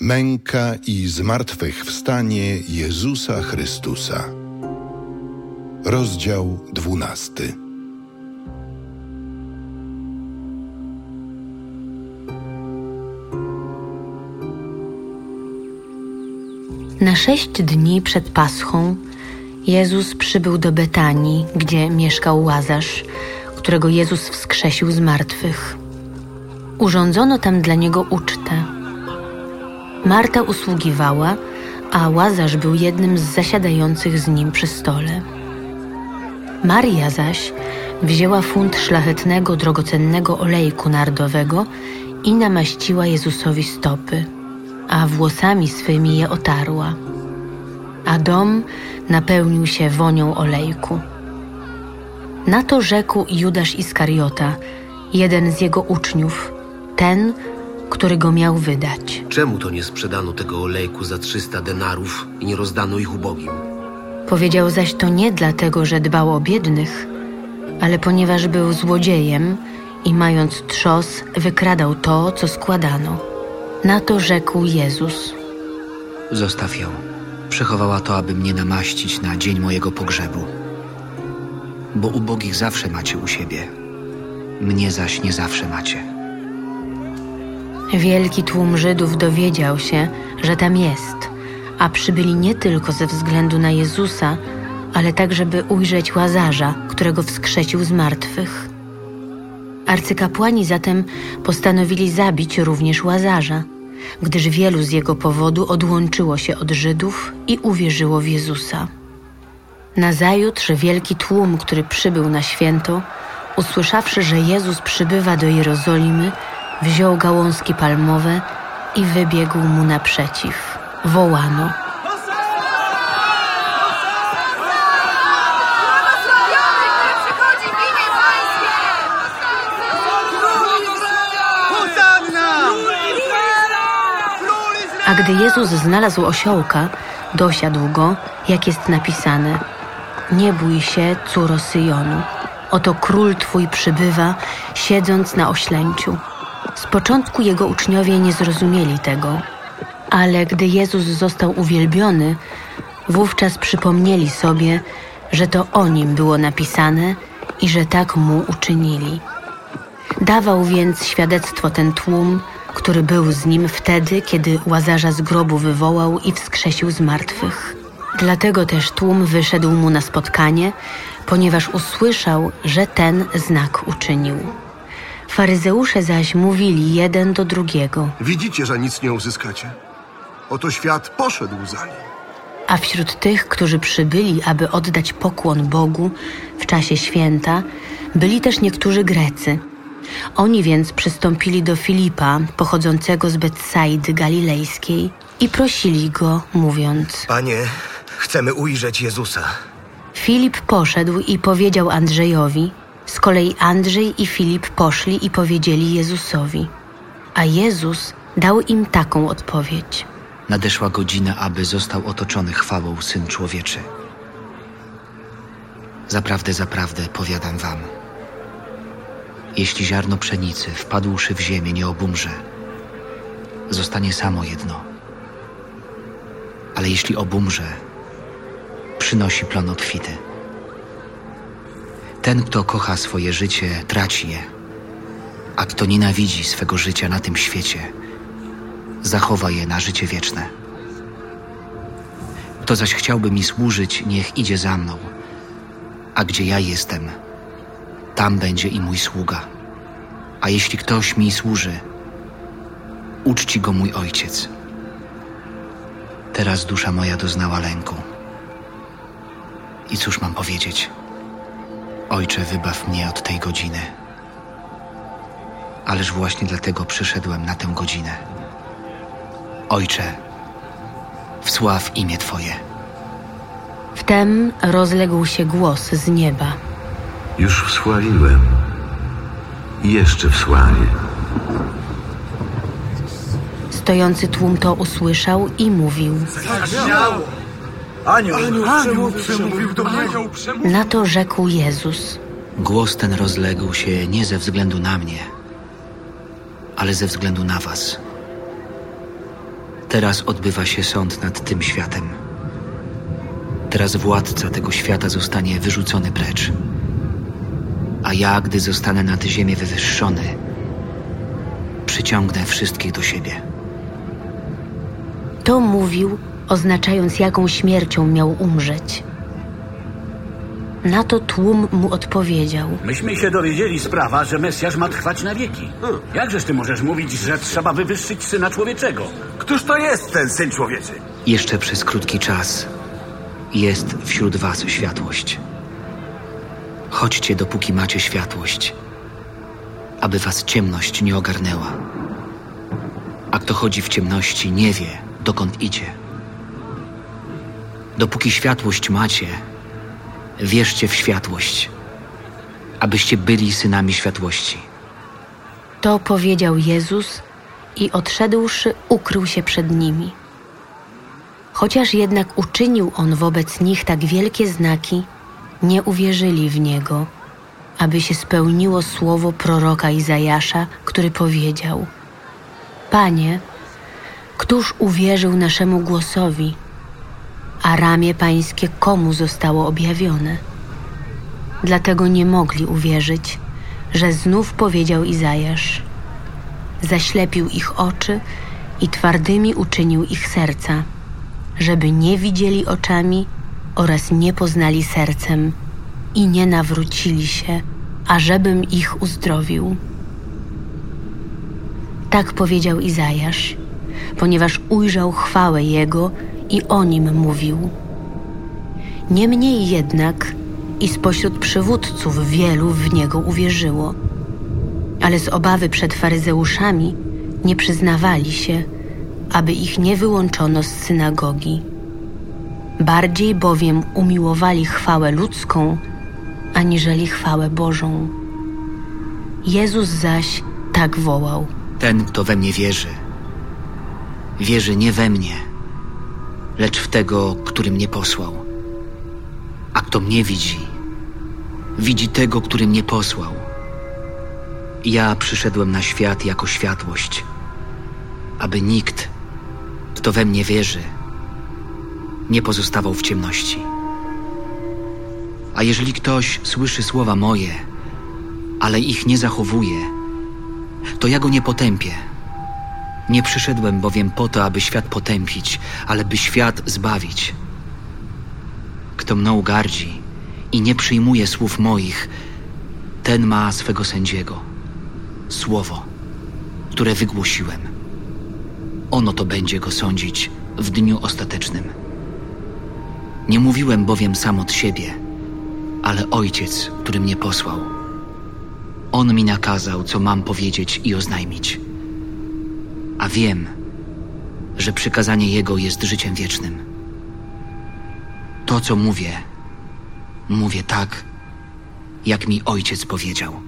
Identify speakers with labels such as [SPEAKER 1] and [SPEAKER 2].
[SPEAKER 1] Męka i zmartwychwstanie Jezusa Chrystusa. Rozdział dwunasty.
[SPEAKER 2] Na sześć dni przed Paschą Jezus przybył do Betanii, gdzie mieszkał Łazarz, którego Jezus wskrzesił z martwych. Urządzono tam dla niego ucztę. Marta usługiwała, a Łazarz był jednym z zasiadających z nim przy stole. Maria zaś wzięła funt szlachetnego, drogocennego olejku nardowego i namaściła Jezusowi stopy, a włosami swymi je otarła. A dom napełnił się wonią olejku. Na to rzekł Judasz Iskariota, jeden z jego uczniów, ten, który go miał wydać.
[SPEAKER 3] Czemu to nie sprzedano tego olejku za 300 denarów i nie rozdano ich ubogim?
[SPEAKER 2] Powiedział zaś to nie dlatego, że dbał o biednych, ale ponieważ był złodziejem i mając trzos, wykradał to, co składano. Na to rzekł Jezus.
[SPEAKER 4] Zostaw ją. Przechowała to, aby mnie namaścić na dzień mojego pogrzebu. Bo ubogich zawsze macie u siebie, mnie zaś nie zawsze macie.
[SPEAKER 2] Wielki tłum Żydów dowiedział się, że tam jest, a przybyli nie tylko ze względu na Jezusa, ale tak, żeby ujrzeć Łazarza, którego wskrzesił z martwych. Arcykapłani zatem postanowili zabić również Łazarza, gdyż wielu z jego powodu odłączyło się od Żydów i uwierzyło w Jezusa. Nazajutrz wielki tłum, który przybył na święto, usłyszawszy, że Jezus przybywa do Jerozolimy, wziął gałązki palmowe i wybiegł mu naprzeciw. Wołano. A gdy Jezus znalazł osiołka, dosiadł go, jak jest napisane: Nie bój się, córo Syjonu. Oto król twój przybywa, siedząc na oślęciu. Z początku jego uczniowie nie zrozumieli tego, ale gdy Jezus został uwielbiony, wówczas przypomnieli sobie, że to o nim było napisane i że tak mu uczynili. Dawał więc świadectwo ten tłum, który był z nim wtedy, kiedy łazarza z grobu wywołał i wskrzesił z martwych. Dlatego też tłum wyszedł mu na spotkanie, ponieważ usłyszał, że ten znak uczynił. Faryzeusze zaś mówili jeden do drugiego,
[SPEAKER 5] Widzicie, że nic nie uzyskacie. Oto świat poszedł za nim.
[SPEAKER 2] a wśród tych, którzy przybyli, aby oddać pokłon Bogu w czasie święta, byli też niektórzy Grecy. Oni więc przystąpili do Filipa, pochodzącego z Betsaidy Galilejskiej, i prosili go, mówiąc:
[SPEAKER 6] Panie, chcemy ujrzeć Jezusa.
[SPEAKER 2] Filip poszedł i powiedział Andrzejowi. Z kolei Andrzej i Filip poszli i powiedzieli Jezusowi. A Jezus dał im taką odpowiedź.
[SPEAKER 4] Nadeszła godzina, aby został otoczony chwałą Syn Człowieczy. Zaprawdę, zaprawdę, powiadam wam. Jeśli ziarno pszenicy wpadłszy w ziemię nie obumrze, zostanie samo jedno. Ale jeśli obumrze, przynosi plon obfity. Ten, kto kocha swoje życie, traci je, a kto nienawidzi swego życia na tym świecie, zachowa je na życie wieczne. Kto zaś chciałby mi służyć, niech idzie za mną, a gdzie ja jestem, tam będzie i mój sługa. A jeśli ktoś mi służy, uczci go mój ojciec. Teraz dusza moja doznała lęku. I cóż mam powiedzieć? Ojcze, wybaw mnie od tej godziny. Ależ właśnie dlatego przyszedłem na tę godzinę. Ojcze, wsław imię Twoje.
[SPEAKER 2] Wtem rozległ się głos z nieba.
[SPEAKER 7] Już wsławiłem. I jeszcze wsławię.
[SPEAKER 2] Stojący tłum to usłyszał i mówił. Na to rzekł Jezus.
[SPEAKER 4] Głos ten rozległ się nie ze względu na mnie, ale ze względu na Was. Teraz odbywa się sąd nad tym światem. Teraz władca tego świata zostanie wyrzucony precz. A ja, gdy zostanę nad ziemię wywyższony, przyciągnę wszystkich do siebie.
[SPEAKER 2] To mówił, oznaczając, jaką śmiercią miał umrzeć. Na to tłum mu odpowiedział.
[SPEAKER 8] Myśmy się dowiedzieli sprawa, że Mesjasz ma trwać na wieki. Jakżeż ty możesz mówić, że trzeba wywyższyć Syna Człowieczego?
[SPEAKER 6] Któż to jest ten Syn Człowieczy?
[SPEAKER 4] Jeszcze przez krótki czas jest wśród was światłość. Chodźcie, dopóki macie światłość, aby was ciemność nie ogarnęła. A kto chodzi w ciemności, nie wie, dokąd idzie. Dopóki światłość macie, wierzcie w światłość, abyście byli synami światłości.
[SPEAKER 2] To powiedział Jezus i odszedłszy, ukrył się przed nimi. Chociaż jednak uczynił on wobec nich tak wielkie znaki, nie uwierzyli w niego, aby się spełniło słowo proroka Izajasza, który powiedział: Panie, któż uwierzył naszemu głosowi, a ramię pańskie komu zostało objawione? Dlatego nie mogli uwierzyć, że znów powiedział Izajasz. Zaślepił ich oczy i twardymi uczynił ich serca, żeby nie widzieli oczami oraz nie poznali sercem i nie nawrócili się, ażebym ich uzdrowił. Tak powiedział Izajasz, ponieważ ujrzał chwałę Jego i o nim mówił. Niemniej jednak i spośród przywódców wielu w Niego uwierzyło, ale z obawy przed faryzeuszami nie przyznawali się, aby ich nie wyłączono z synagogi. Bardziej bowiem umiłowali chwałę ludzką, aniżeli chwałę Bożą. Jezus zaś tak wołał.
[SPEAKER 4] Ten, kto we mnie wierzy, wierzy nie we mnie, lecz w tego, który mnie posłał. A kto mnie widzi, widzi tego, który mnie posłał. Ja przyszedłem na świat jako światłość, aby nikt, kto we mnie wierzy, nie pozostawał w ciemności. A jeżeli ktoś słyszy słowa moje, ale ich nie zachowuje, to ja go nie potępię. Nie przyszedłem bowiem po to, aby świat potępić, ale by świat zbawić. Kto mną gardzi i nie przyjmuje słów moich, ten ma swego sędziego. Słowo, które wygłosiłem. Ono to będzie go sądzić w dniu ostatecznym. Nie mówiłem bowiem sam od siebie, ale ojciec, który mnie posłał. On mi nakazał, co mam powiedzieć i oznajmić. A wiem, że przykazanie Jego jest życiem wiecznym. To, co mówię, mówię tak, jak mi ojciec powiedział.